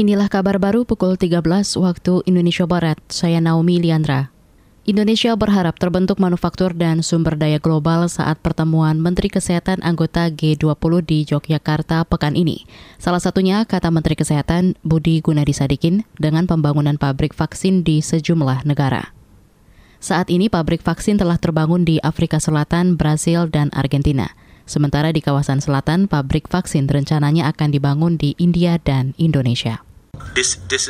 Inilah kabar baru pukul 13 waktu Indonesia Barat. Saya Naomi Liandra. Indonesia berharap terbentuk manufaktur dan sumber daya global saat pertemuan Menteri Kesehatan anggota G20 di Yogyakarta pekan ini. Salah satunya, kata Menteri Kesehatan Budi Gunadi Sadikin, dengan pembangunan pabrik vaksin di sejumlah negara. Saat ini pabrik vaksin telah terbangun di Afrika Selatan, Brasil, dan Argentina. Sementara di kawasan selatan, pabrik vaksin rencananya akan dibangun di India dan Indonesia.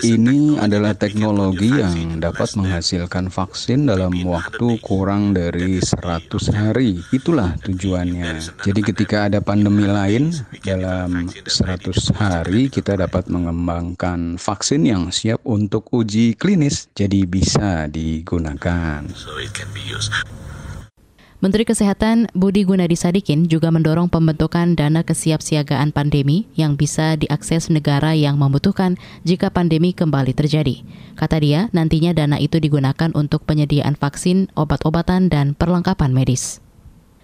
Ini adalah teknologi yang dapat menghasilkan vaksin dalam waktu kurang dari 100 hari. Itulah tujuannya. Jadi ketika ada pandemi lain, dalam 100 hari kita dapat mengembangkan vaksin yang siap untuk uji klinis. Jadi bisa digunakan. Menteri Kesehatan Budi Gunadi Sadikin juga mendorong pembentukan dana kesiapsiagaan pandemi yang bisa diakses negara yang membutuhkan jika pandemi kembali terjadi. Kata dia, nantinya dana itu digunakan untuk penyediaan vaksin, obat-obatan, dan perlengkapan medis.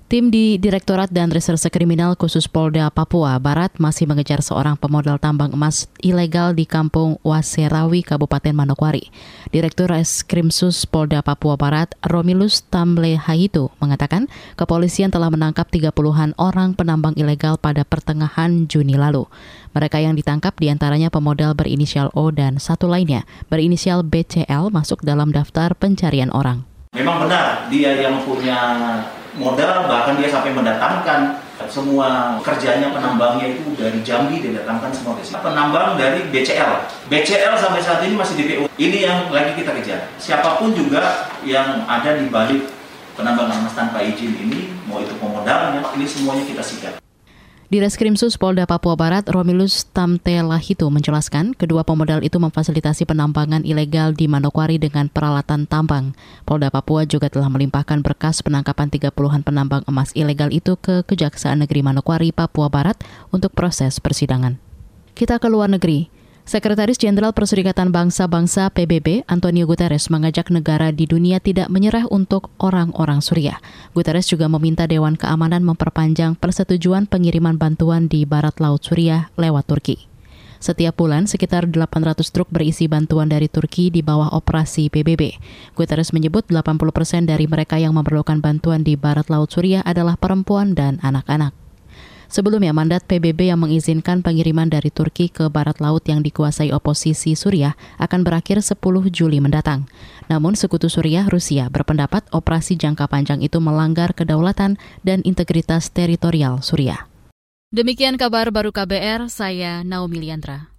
Tim di Direktorat dan Reserse Kriminal khusus Polda Papua Barat masih mengejar seorang pemodal tambang emas ilegal di Kampung Waserawi, Kabupaten Manokwari. Direktur Reskrimsus Polda Papua Barat, Romilus Tamle Haitu, mengatakan kepolisian telah menangkap 30-an orang penambang ilegal pada pertengahan Juni lalu. Mereka yang ditangkap di antaranya pemodal berinisial O dan satu lainnya berinisial BCL masuk dalam daftar pencarian orang. Memang benar dia yang punya modal bahkan dia sampai mendatangkan semua kerjanya penambangnya itu dari Jambi didatangkan semua ke sini. Penambang dari BCL. BCL sampai saat ini masih DPO. Ini yang lagi kita kejar. Siapa pun juga yang ada di balik penambangan emas tanpa izin ini, mau itu pemodalnya, ini semuanya kita sikat. Di Reskrimsus Polda Papua Barat, Romilus Tamtelahito menjelaskan kedua pemodal itu memfasilitasi penambangan ilegal di Manokwari dengan peralatan tambang. Polda Papua juga telah melimpahkan berkas penangkapan 30-an penambang emas ilegal itu ke Kejaksaan Negeri Manokwari, Papua Barat untuk proses persidangan. Kita ke luar negeri. Sekretaris Jenderal Perserikatan Bangsa-Bangsa PBB, Antonio Guterres, mengajak negara di dunia tidak menyerah untuk orang-orang Suriah. Guterres juga meminta Dewan Keamanan memperpanjang persetujuan pengiriman bantuan di barat laut Suriah lewat Turki. Setiap bulan, sekitar 800 truk berisi bantuan dari Turki di bawah operasi PBB. Guterres menyebut 80 persen dari mereka yang memerlukan bantuan di barat laut Suriah adalah perempuan dan anak-anak. Sebelumnya, mandat PBB yang mengizinkan pengiriman dari Turki ke barat laut yang dikuasai oposisi Suriah akan berakhir 10 Juli mendatang. Namun, sekutu Suriah Rusia berpendapat operasi jangka panjang itu melanggar kedaulatan dan integritas teritorial Suriah. Demikian kabar baru KBR, saya Naomi Liandra.